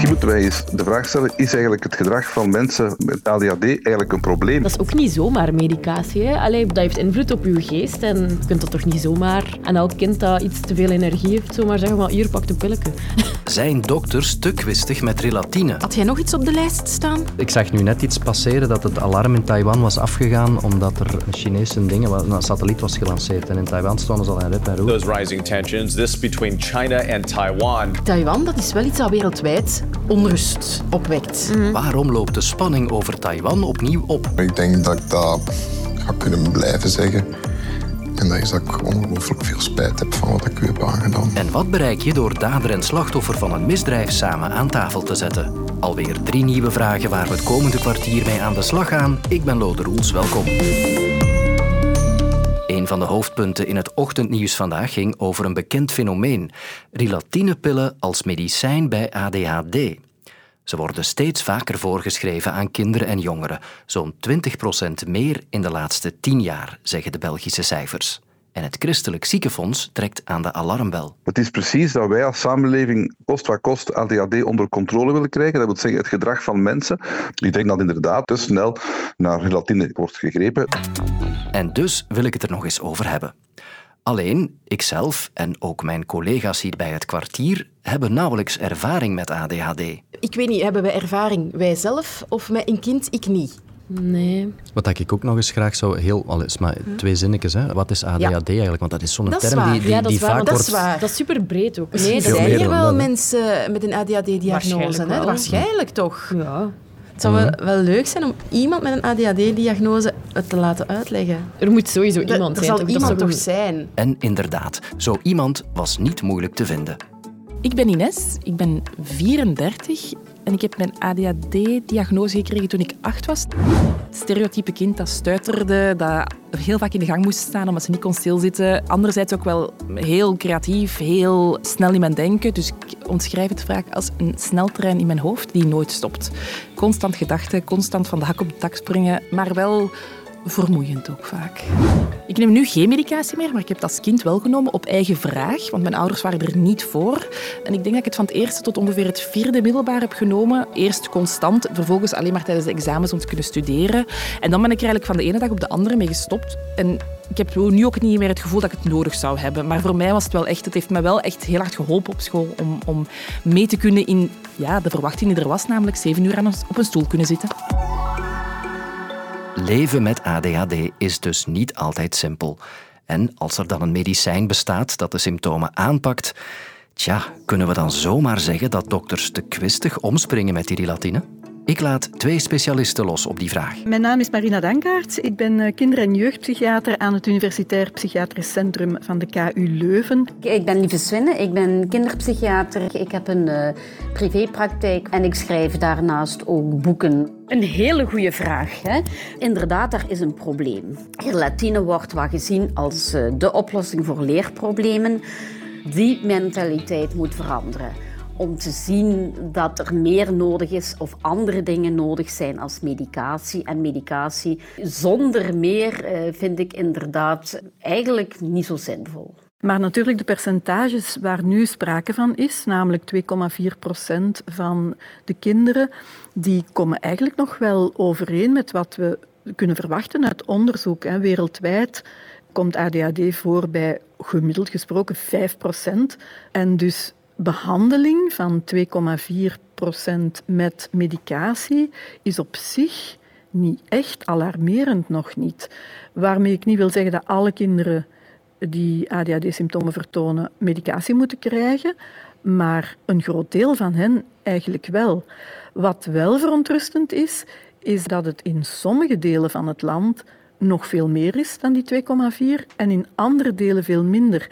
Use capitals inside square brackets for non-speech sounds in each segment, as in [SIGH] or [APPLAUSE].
Misschien moeten wij eens de vraag stellen, is eigenlijk het gedrag van mensen met ADHD eigenlijk een probleem? Dat is ook niet zomaar medicatie. Hè? Allee, dat heeft invloed op je geest en je kunt dat toch niet zomaar aan elk kind dat iets te veel energie heeft, zomaar zeggen, maar hier, pak een pilletje. [LAUGHS] Zijn dokters te kwistig met relatine? Had jij nog iets op de lijst staan? Ik zag nu net iets passeren dat het alarm in Taiwan was afgegaan omdat er Chinese dingen, een satelliet was gelanceerd. En in Taiwan stonden ze al in rep en roer. Those rising tensions, this between China and Taiwan. Taiwan, dat is wel iets dat wereldwijd onrust opwekt. Waarom loopt de spanning over Taiwan opnieuw op? Ik denk dat ik dat ga kunnen blijven zeggen. En dat is dat ik ongelooflijk veel spijt heb van wat ik u heb aangedaan. En wat bereik je door dader en slachtoffer van een misdrijf samen aan tafel te zetten? Alweer drie nieuwe vragen waar we het komende kwartier mee aan de slag gaan. Ik ben Lode Roels, welkom. Van de hoofdpunten in het ochtendnieuws vandaag ging over een bekend fenomeen: rilatinepillen als medicijn bij ADHD. Ze worden steeds vaker voorgeschreven aan kinderen en jongeren, zo'n 20% meer in de laatste 10 jaar, zeggen de Belgische cijfers. En het Christelijk Ziekenfonds trekt aan de alarmbel. Het is precies dat wij als samenleving kost wat kost ADHD onder controle willen krijgen. Dat wil zeggen het gedrag van mensen. Ik denk dat inderdaad te snel naar relatine wordt gegrepen. En dus wil ik het er nog eens over hebben. Alleen, ikzelf en ook mijn collega's hier bij het kwartier hebben nauwelijks ervaring met ADHD. Ik weet niet, hebben wij ervaring, wij zelf of met een kind? Ik niet. Nee. Wat ik ook nog eens graag zou heel... Allee, is maar twee zinnetjes, hè. Wat is ADHD eigenlijk? Want dat is zo'n Dat is term waar. die, die, Ja, dat is die waar, vaak dat is wordt... waar. Dat is super breed ook. Nee, er zijn hier wel mensen met een ADHD-diagnose. Waarschijnlijk hè? Waarschijnlijk toch. Ja. Het zou wel, wel leuk zijn om iemand met een ADHD-diagnose het te laten uitleggen. Er moet sowieso Er- iemand er zijn. zal toch? Dat iemand toch zijn. En inderdaad, zo iemand was niet moeilijk te vinden. Ik ben Ines, ik ben 34 ik heb mijn ADHD-diagnose gekregen toen ik acht was. Stereotype kind dat stuiterde, dat heel vaak in de gang moest staan omdat ze niet kon stilzitten. Anderzijds ook wel heel creatief, heel snel in mijn denken. Dus ik omschrijf het vaak als een sneltrein in mijn hoofd die nooit stopt. Constant gedachten, constant van de hak op de tak springen, maar wel vermoeiend ook vaak. Ik neem nu geen medicatie meer, maar ik heb het als kind wel genomen op eigen vraag, want mijn ouders waren er niet voor. En ik denk dat ik het van het eerste tot ongeveer het vierde middelbaar heb genomen. Eerst constant, vervolgens alleen maar tijdens de examens om te kunnen studeren. En dan ben ik er eigenlijk van de ene dag op de andere mee gestopt. En ik heb nu ook niet meer het gevoel dat ik het nodig zou hebben. Maar voor mij was het wel echt, het heeft me wel echt heel hard geholpen op school om, om mee te kunnen in ja, de verwachting die er was, namelijk zeven uur aan op een stoel kunnen zitten. Leven met ADHD is dus niet altijd simpel. En als er dan een medicijn bestaat dat de symptomen aanpakt, tja, kunnen we dan zomaar zeggen dat dokters te kwistig omspringen met die rilatine? Ik laat twee specialisten los op die vraag. Mijn naam is Marina Dankaert. Ik ben eh, kinder- en jeugdpsychiater aan het Universitair Psychiatrisch Centrum van de KU Leuven. Ik ben Lieve Swinne, ik ben kinderpsychiater. Ik heb een eh, privépraktijk en ik schrijf daarnaast ook boeken. Een hele goede vraag. Hè? Inderdaad, daar is een probleem. Relatine wordt wel gezien als eh, de oplossing voor leerproblemen. Die mentaliteit moet veranderen. Om te zien dat er meer nodig is of andere dingen nodig zijn als medicatie. En medicatie zonder meer eh, vind ik inderdaad eigenlijk niet zo zinvol. Maar natuurlijk de percentages waar nu sprake van is, namelijk 2,4 procent van de kinderen, die komen eigenlijk nog wel overeen met wat we kunnen verwachten uit onderzoek. Hè. Wereldwijd komt ADHD voor bij gemiddeld gesproken 5 procent. En dus behandeling van 2,4 procent met medicatie is op zich niet echt alarmerend nog niet. Waarmee ik niet wil zeggen dat alle kinderen die ADHD-symptomen vertonen medicatie moeten krijgen, maar een groot deel van hen eigenlijk wel. Wat wel verontrustend is, is dat het in sommige delen van het land nog veel meer is dan die 2,4 en in andere delen veel minder.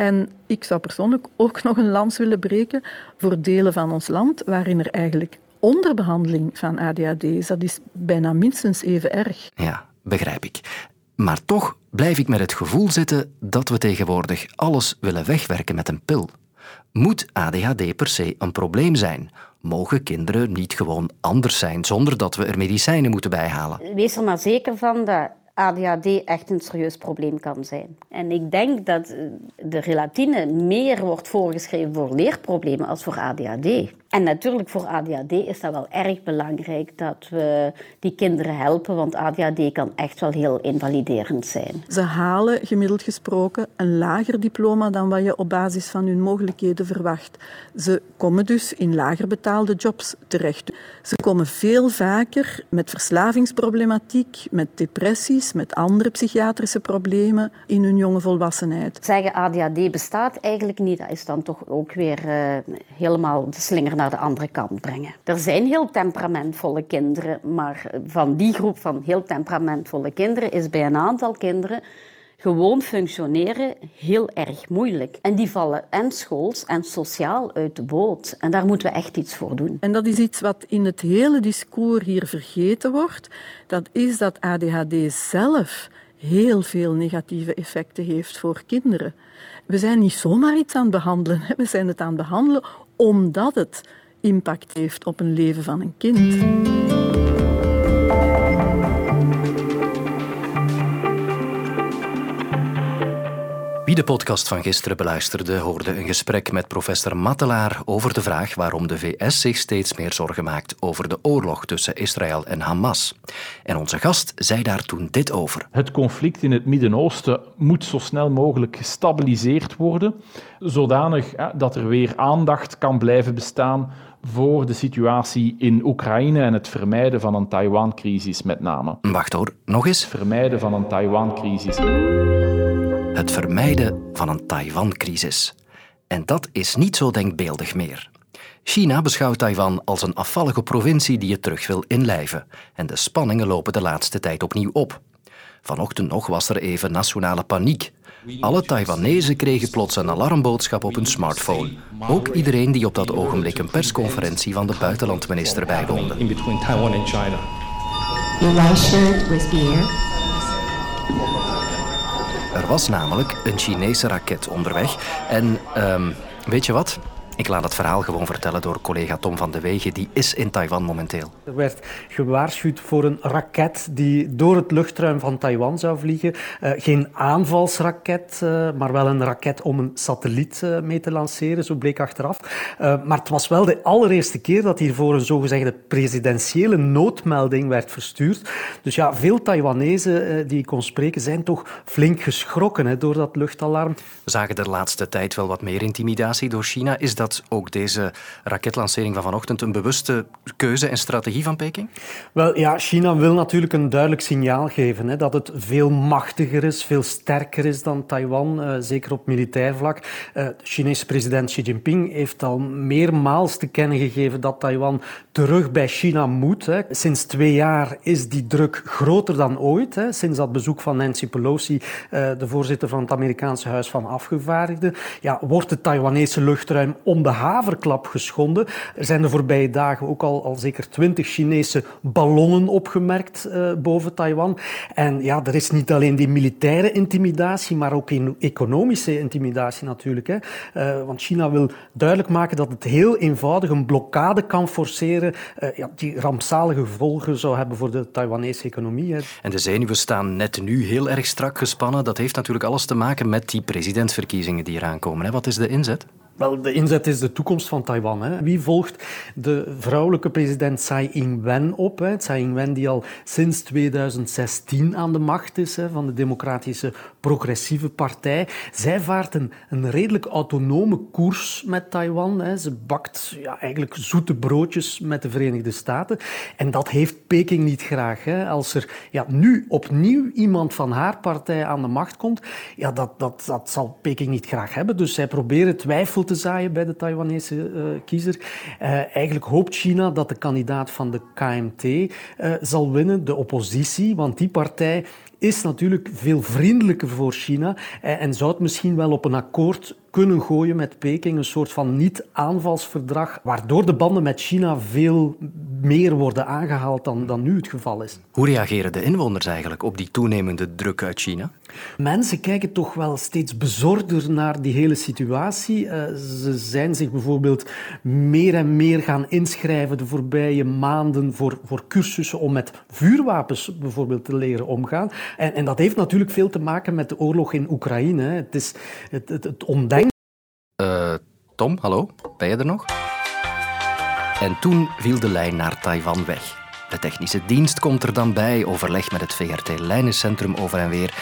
En ik zou persoonlijk ook nog een lans willen breken voor delen van ons land waarin er eigenlijk onderbehandeling van ADHD is. Dat is bijna minstens even erg. Ja, begrijp ik. Maar toch blijf ik met het gevoel zitten dat we tegenwoordig alles willen wegwerken met een pil. Moet ADHD per se een probleem zijn? Mogen kinderen niet gewoon anders zijn zonder dat we er medicijnen moeten bijhalen? Wees er maar zeker van dat ADHD echt een serieus probleem kan zijn. En ik denk dat eh, de relatine meer wordt voorgeschreven voor leerproblemen als voor ADHD. En natuurlijk voor ADHD is dat wel erg belangrijk dat we die kinderen helpen, want ADHD kan echt wel heel invaliderend zijn. Ze halen gemiddeld gesproken een lager diploma dan wat je op basis van hun mogelijkheden verwacht. Ze komen dus in lager betaalde jobs terecht. Ze komen veel vaker met verslavingsproblematiek, met depressies, met andere psychiatrische problemen in hun jonge volwassenheid. Zeggen ADHD bestaat eigenlijk niet, dat is dan toch ook weer uh, helemaal de slinger naar de andere kant brengen. Er zijn heel temperamentvolle kinderen, maar van die groep van heel temperamentvolle kinderen is bij een aantal kinderen gewoon functioneren heel erg moeilijk. En die vallen en schools en sociaal uit de boot. En daar moeten we echt iets voor doen. En dat is iets wat in het hele discours hier vergeten wordt. Dat is dat ADHD zelf heel veel negatieve effecten heeft voor kinderen. We zijn niet zomaar iets aan het behandelen. We zijn het aan het behandelen omdat het impact heeft op een leven van een kind. De podcast van gisteren beluisterde, hoorde een gesprek met professor Mattelaar over de vraag waarom de VS zich steeds meer zorgen maakt over de oorlog tussen Israël en Hamas. En onze gast zei daar toen dit over. Het conflict in het Midden-Oosten moet zo snel mogelijk gestabiliseerd worden, zodanig dat er weer aandacht kan blijven bestaan voor de situatie in Oekraïne en het vermijden van een Taiwan-crisis met name. Wacht hoor, nog eens. Vermijden van een Taiwan-crisis. Het vermijden van een Taiwan-crisis. En dat is niet zo denkbeeldig meer. China beschouwt Taiwan als een afvallige provincie die het terug wil inlijven. En de spanningen lopen de laatste tijd opnieuw op. Vanochtend nog was er even nationale paniek. Alle Taiwanese kregen plots een alarmboodschap op hun smartphone. Ook iedereen die op dat ogenblik een persconferentie van de buitenlandminister bijwoonde. Taiwan China. Er was namelijk een Chinese raket onderweg. En um, weet je wat? Ik laat het verhaal gewoon vertellen door collega Tom van de Wegen. Die is in Taiwan momenteel. Er werd gewaarschuwd voor een raket die door het luchtruim van Taiwan zou vliegen. Uh, geen aanvalsraket, uh, maar wel een raket om een satelliet uh, mee te lanceren, zo bleek achteraf. maar het was wel de allereerste keer dat hiervoor een zogezegde presidentiële noodmelding werd verstuurd. Dus ja, veel Taiwanese die ik kon spreken zijn toch flink geschrokken hè, door dat luchtalarm. We zagen de laatste tijd wel wat meer intimidatie door China. Is ook deze raketlancering van vanochtend een bewuste keuze en strategie van Peking? Wel ja, China wil natuurlijk een duidelijk signaal geven hè, dat het veel machtiger is, veel sterker is dan Taiwan, uh, zeker op militair vlak. De Chinese president Xi Jinping heeft al meermaals te kennen gegeven dat Taiwan terug bij China moet. Hè. Sinds twee jaar is die druk groter dan ooit. Hè. Sinds dat bezoek van Nancy Pelosi, uh, de voorzitter van het Amerikaanse Huis van Afgevaardigden, ja, wordt het Taiwanese luchtruim om de haverklap geschonden. Er zijn de voorbije dagen ook al, al zeker twintig Chinese ballonnen opgemerkt uh, boven Taiwan. En ja, er is niet alleen die militaire intimidatie, maar ook in economische intimidatie natuurlijk. Hè. Uh, want China wil duidelijk maken dat het heel eenvoudig een blokkade kan forceren uh, ja, die rampzalige gevolgen zou hebben voor de Taiwanese economie. En de zenuwen staan net nu heel erg strak gespannen. Dat heeft natuurlijk alles te maken met die presidentsverkiezingen die eraan komen. Hè. Wat is de inzet? Wel, de inzet is de toekomst van Taiwan. Hè. Wie volgt de vrouwelijke president Tsai Ing-wen op? Tsai Ing-wen die al sinds 2016 aan de macht is hè, van de Democratische Progressieve Partij. Zij vaart een, een redelijk autonome koers met Taiwan. Hè. Ze bakt ja, eigenlijk zoete broodjes met de Verenigde Staten. En dat heeft Peking niet graag. Hè. Als er ja, nu opnieuw iemand van haar partij aan de macht komt, ja, dat, dat, dat zal Peking niet graag hebben. Dus zij proberen twijfel te zaaien bij de Taiwanese uh, kiezer. Uh, eigenlijk hoopt China dat de kandidaat van de KMT uh, zal winnen, de oppositie, want die partij is natuurlijk veel vriendelijker voor China en zou het misschien wel op een akkoord kunnen gooien met Peking, een soort van niet-aanvalsverdrag, waardoor de banden met China veel meer worden aangehaald dan, dan nu het geval is. Hoe reageren de inwoners eigenlijk op die toenemende druk uit China? Mensen kijken toch wel steeds bezorgder naar die hele situatie. Uh, ze zijn zich bijvoorbeeld meer en meer gaan inschrijven de voorbije maanden voor, voor cursussen om met vuurwapens bijvoorbeeld te leren omgaan. En, en dat heeft natuurlijk veel te maken met de oorlog in Oekraïne. Het is het, het, het ontdekken uh, Tom, hallo, ben je er nog? En toen viel de lijn naar Taiwan weg. De technische dienst komt er dan bij, overleg met het VRT-lijnencentrum over en weer.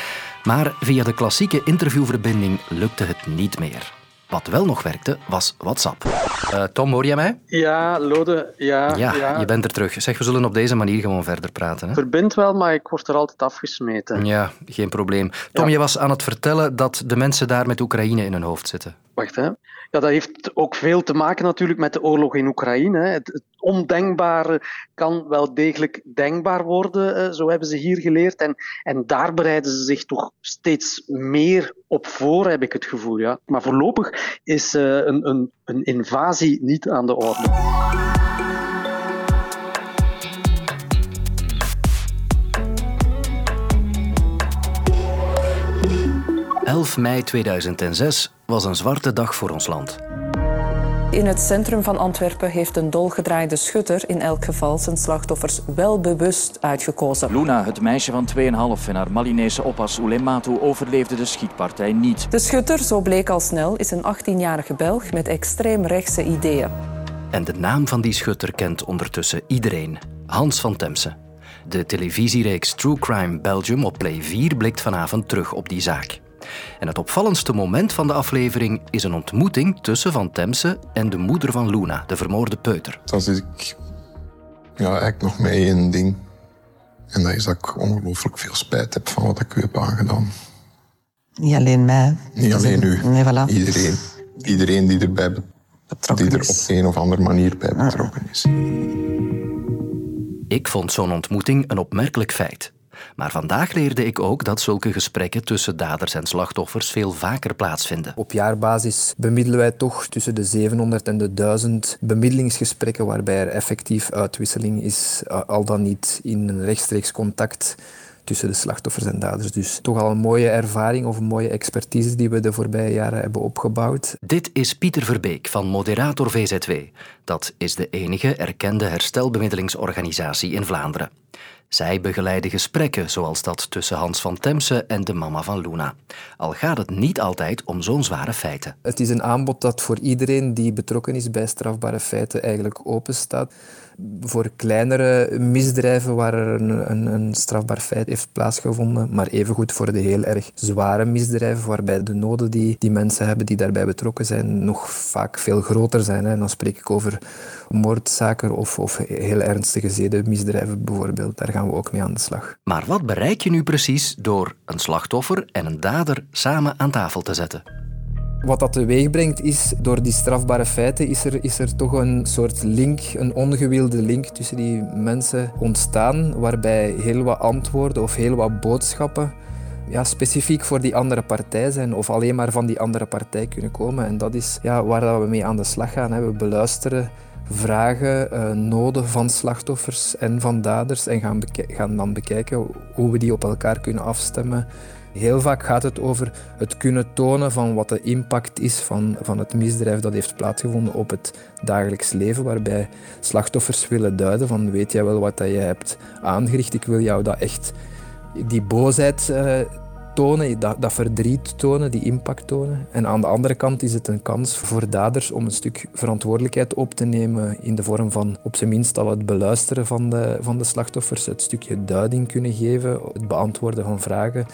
Maar via de klassieke interviewverbinding lukte het niet meer. Wat wel nog werkte, was WhatsApp. Uh, Tom, hoor jij mij? Ja, Lode, ja, ja, ja. je bent er terug. Zeg, we zullen op deze manier gewoon verder praten. Hè? Verbind wel, maar ik word er altijd afgesmeten. Ja, geen probleem. Tom, je was aan het vertellen dat de mensen daar met Oekraïne in hun hoofd zitten. Wacht, hè. Ja, dat heeft ook veel te maken natuurlijk met de oorlog in Oekraïne. Het, ondenkbare kan wel degelijk denkbaar worden, zo hebben ze hier geleerd. En, en daar bereiden ze zich toch steeds meer op voor, heb ik het gevoel. Ja. Maar voorlopig is uh, een, een, een invasie niet aan de orde. 11 mei 2006 was een zwarte dag voor ons land. In het centrum van Antwerpen heeft een dolgedraaide schutter in elk geval zijn slachtoffers wel bewust uitgekozen. Luna, het meisje van 2,5 en haar Malinese oppas Oulematu overleefde de schietpartij niet. De schutter, zo bleek al snel, is een 18-jarige Belg met extreemrechtse ideeën. En de naam van die schutter kent ondertussen iedereen. Hans van Temse. De televisiereeks True Crime Belgium op Play 4 blikt vanavond terug op die zaak. En het opvallendste moment van de aflevering is een ontmoeting tussen Van Temse en de moeder van Luna, de vermoorde peuter. Dat is ik ja, eigenlijk nog mee één ding. En dat is dat ik ongelooflijk veel spijt heb van wat ik u heb aangedaan. Niet alleen mij. Niet alleen u. Nee, voilà. Iedereen. Iedereen die erbij betrokken die er op een of andere manier bij betrokken is. Ik vond zo'n ontmoeting een opmerkelijk feit. Maar vandaag leerde ik ook dat zulke gesprekken tussen daders en slachtoffers veel vaker plaatsvinden. Op jaarbasis bemiddelen wij toch tussen de 700 en de 1000 bemiddelingsgesprekken waarbij er effectief uitwisseling is, al dan niet in een rechtstreeks contact tussen de slachtoffers en daders. Dus toch al een mooie ervaring of een mooie expertise die we de voorbije jaren hebben opgebouwd. Dit is Pieter Verbeek van Moderator VZW. Dat is de enige erkende herstelbemiddelingsorganisatie in Vlaanderen. Zij begeleiden gesprekken zoals dat tussen Hans van Temse en de mama van Luna. Al gaat het niet altijd om zo'n zware feiten. Het is een aanbod dat voor iedereen die betrokken is bij strafbare feiten eigenlijk openstaat voor kleinere misdrijven waar er een, een, een, strafbaar feit heeft plaatsgevonden, maar evengoed voor de heel erg zware misdrijven waarbij de noden die die mensen hebben die daarbij betrokken zijn nog vaak veel groter zijn. Hè. Dan spreek ik over moordzaken of, of heel ernstige zedenmisdrijven bijvoorbeeld. Daar gaan we ook mee aan de slag. Maar wat bereik je nu precies door een slachtoffer en een dader samen aan tafel te zetten? Wat dat teweeg brengt is, door die strafbare feiten is er, is er toch een soort link, een ongewilde link tussen die mensen ontstaan, waarbij heel wat antwoorden of heel wat boodschappen ja, specifiek voor die andere partij zijn of alleen maar van die andere partij kunnen komen. En dat is ja, waar we mee aan de slag gaan. We beluisteren vragen, uh, noden van slachtoffers en van daders en gaan, gaan dan bekijken hoe we die op elkaar kunnen afstemmen Heel vaak gaat het over het kunnen tonen van wat de impact is van, van het misdrijf dat heeft plaatsgevonden op het dagelijks leven, waarbij slachtoffers willen duiden van weet jij wel wat dat je hebt aangericht, ik wil jou dat echt, die boosheid uh, tonen, dat, dat verdriet tonen, die impact tonen. En aan de andere kant is het een kans voor daders om een stuk verantwoordelijkheid op te nemen in de vorm van op zijn minst al het beluisteren van de, van de slachtoffers, het stukje duiding kunnen geven, het beantwoorden van vragen.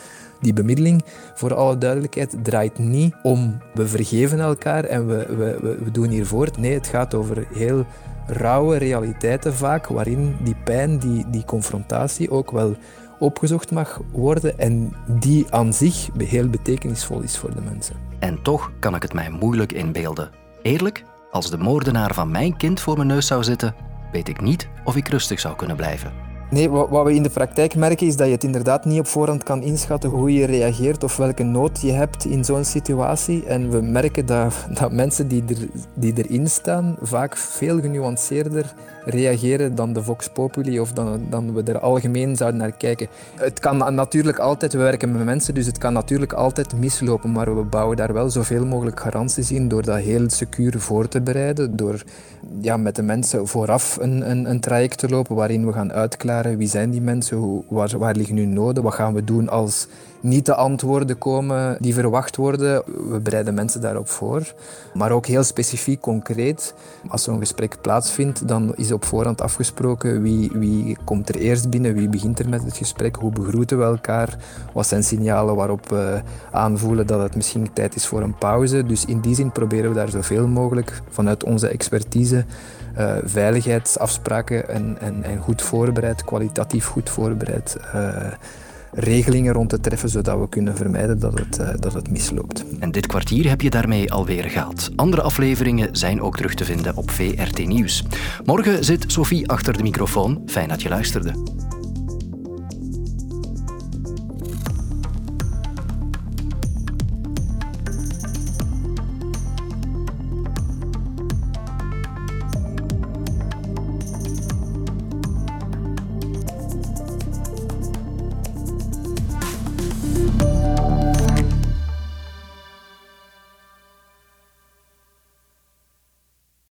Die bemiddeling, voor alle duidelijkheid, draait niet om we vergeven elkaar en we, we, we doen hier voort. Nee, het gaat over heel rauwe realiteiten vaak, waarin die pijn, die, die confrontatie ook wel opgezocht mag worden en die aan zich heel betekenisvol is voor de mensen. En toch kan ik het mij moeilijk inbeelden. Eerlijk, als de moordenaar van mijn kind voor mijn neus zou zitten, weet ik niet of ik rustig zou kunnen blijven. Nee, wat we in de praktijk merken is dat je het inderdaad niet op voorhand kan inschatten hoe je reageert of welke nood je hebt in zo'n situatie. En we merken dat, dat mensen die, die erin staan vaak veel genuanceerder reageren dan de Vox Populi of dan, dan we er algemeen zouden naar kijken. Het kan natuurlijk altijd, we werken met mensen, dus het kan natuurlijk altijd mislopen, maar we bouwen daar wel zoveel mogelijk garanties in door dat heel secuur voor te bereiden, door ja, met de mensen vooraf een, een, een traject te lopen waarin we gaan uitklaren wie zijn die mensen, waar, waar liggen hun noden, wat gaan we doen als niet de antwoorden komen die verwacht worden. We bereiden mensen daarop voor. Maar ook heel specifiek, concreet. Als zo'n gesprek plaatsvindt, dan is op voorhand afgesproken wie, wie komt er eerst binnen, wie begint er met het gesprek, hoe begroeten we elkaar, wat zijn signalen waarop we aanvoelen dat het misschien tijd is voor een pauze. Dus in die zin proberen we daar zoveel mogelijk vanuit onze expertise uh, veiligheidsafspraken en, en, goed voorbereid, kwalitatief goed voorbereid, uh, regelingen rond te treffen, zodat we kunnen vermijden dat het, uh, dat het misloopt. En dit kwartier heb je daarmee alweer gehad. Andere afleveringen zijn ook terug te vinden op VRT Nieuws. Morgen zit Sophie achter de microfoon. Fijn dat je luisterde.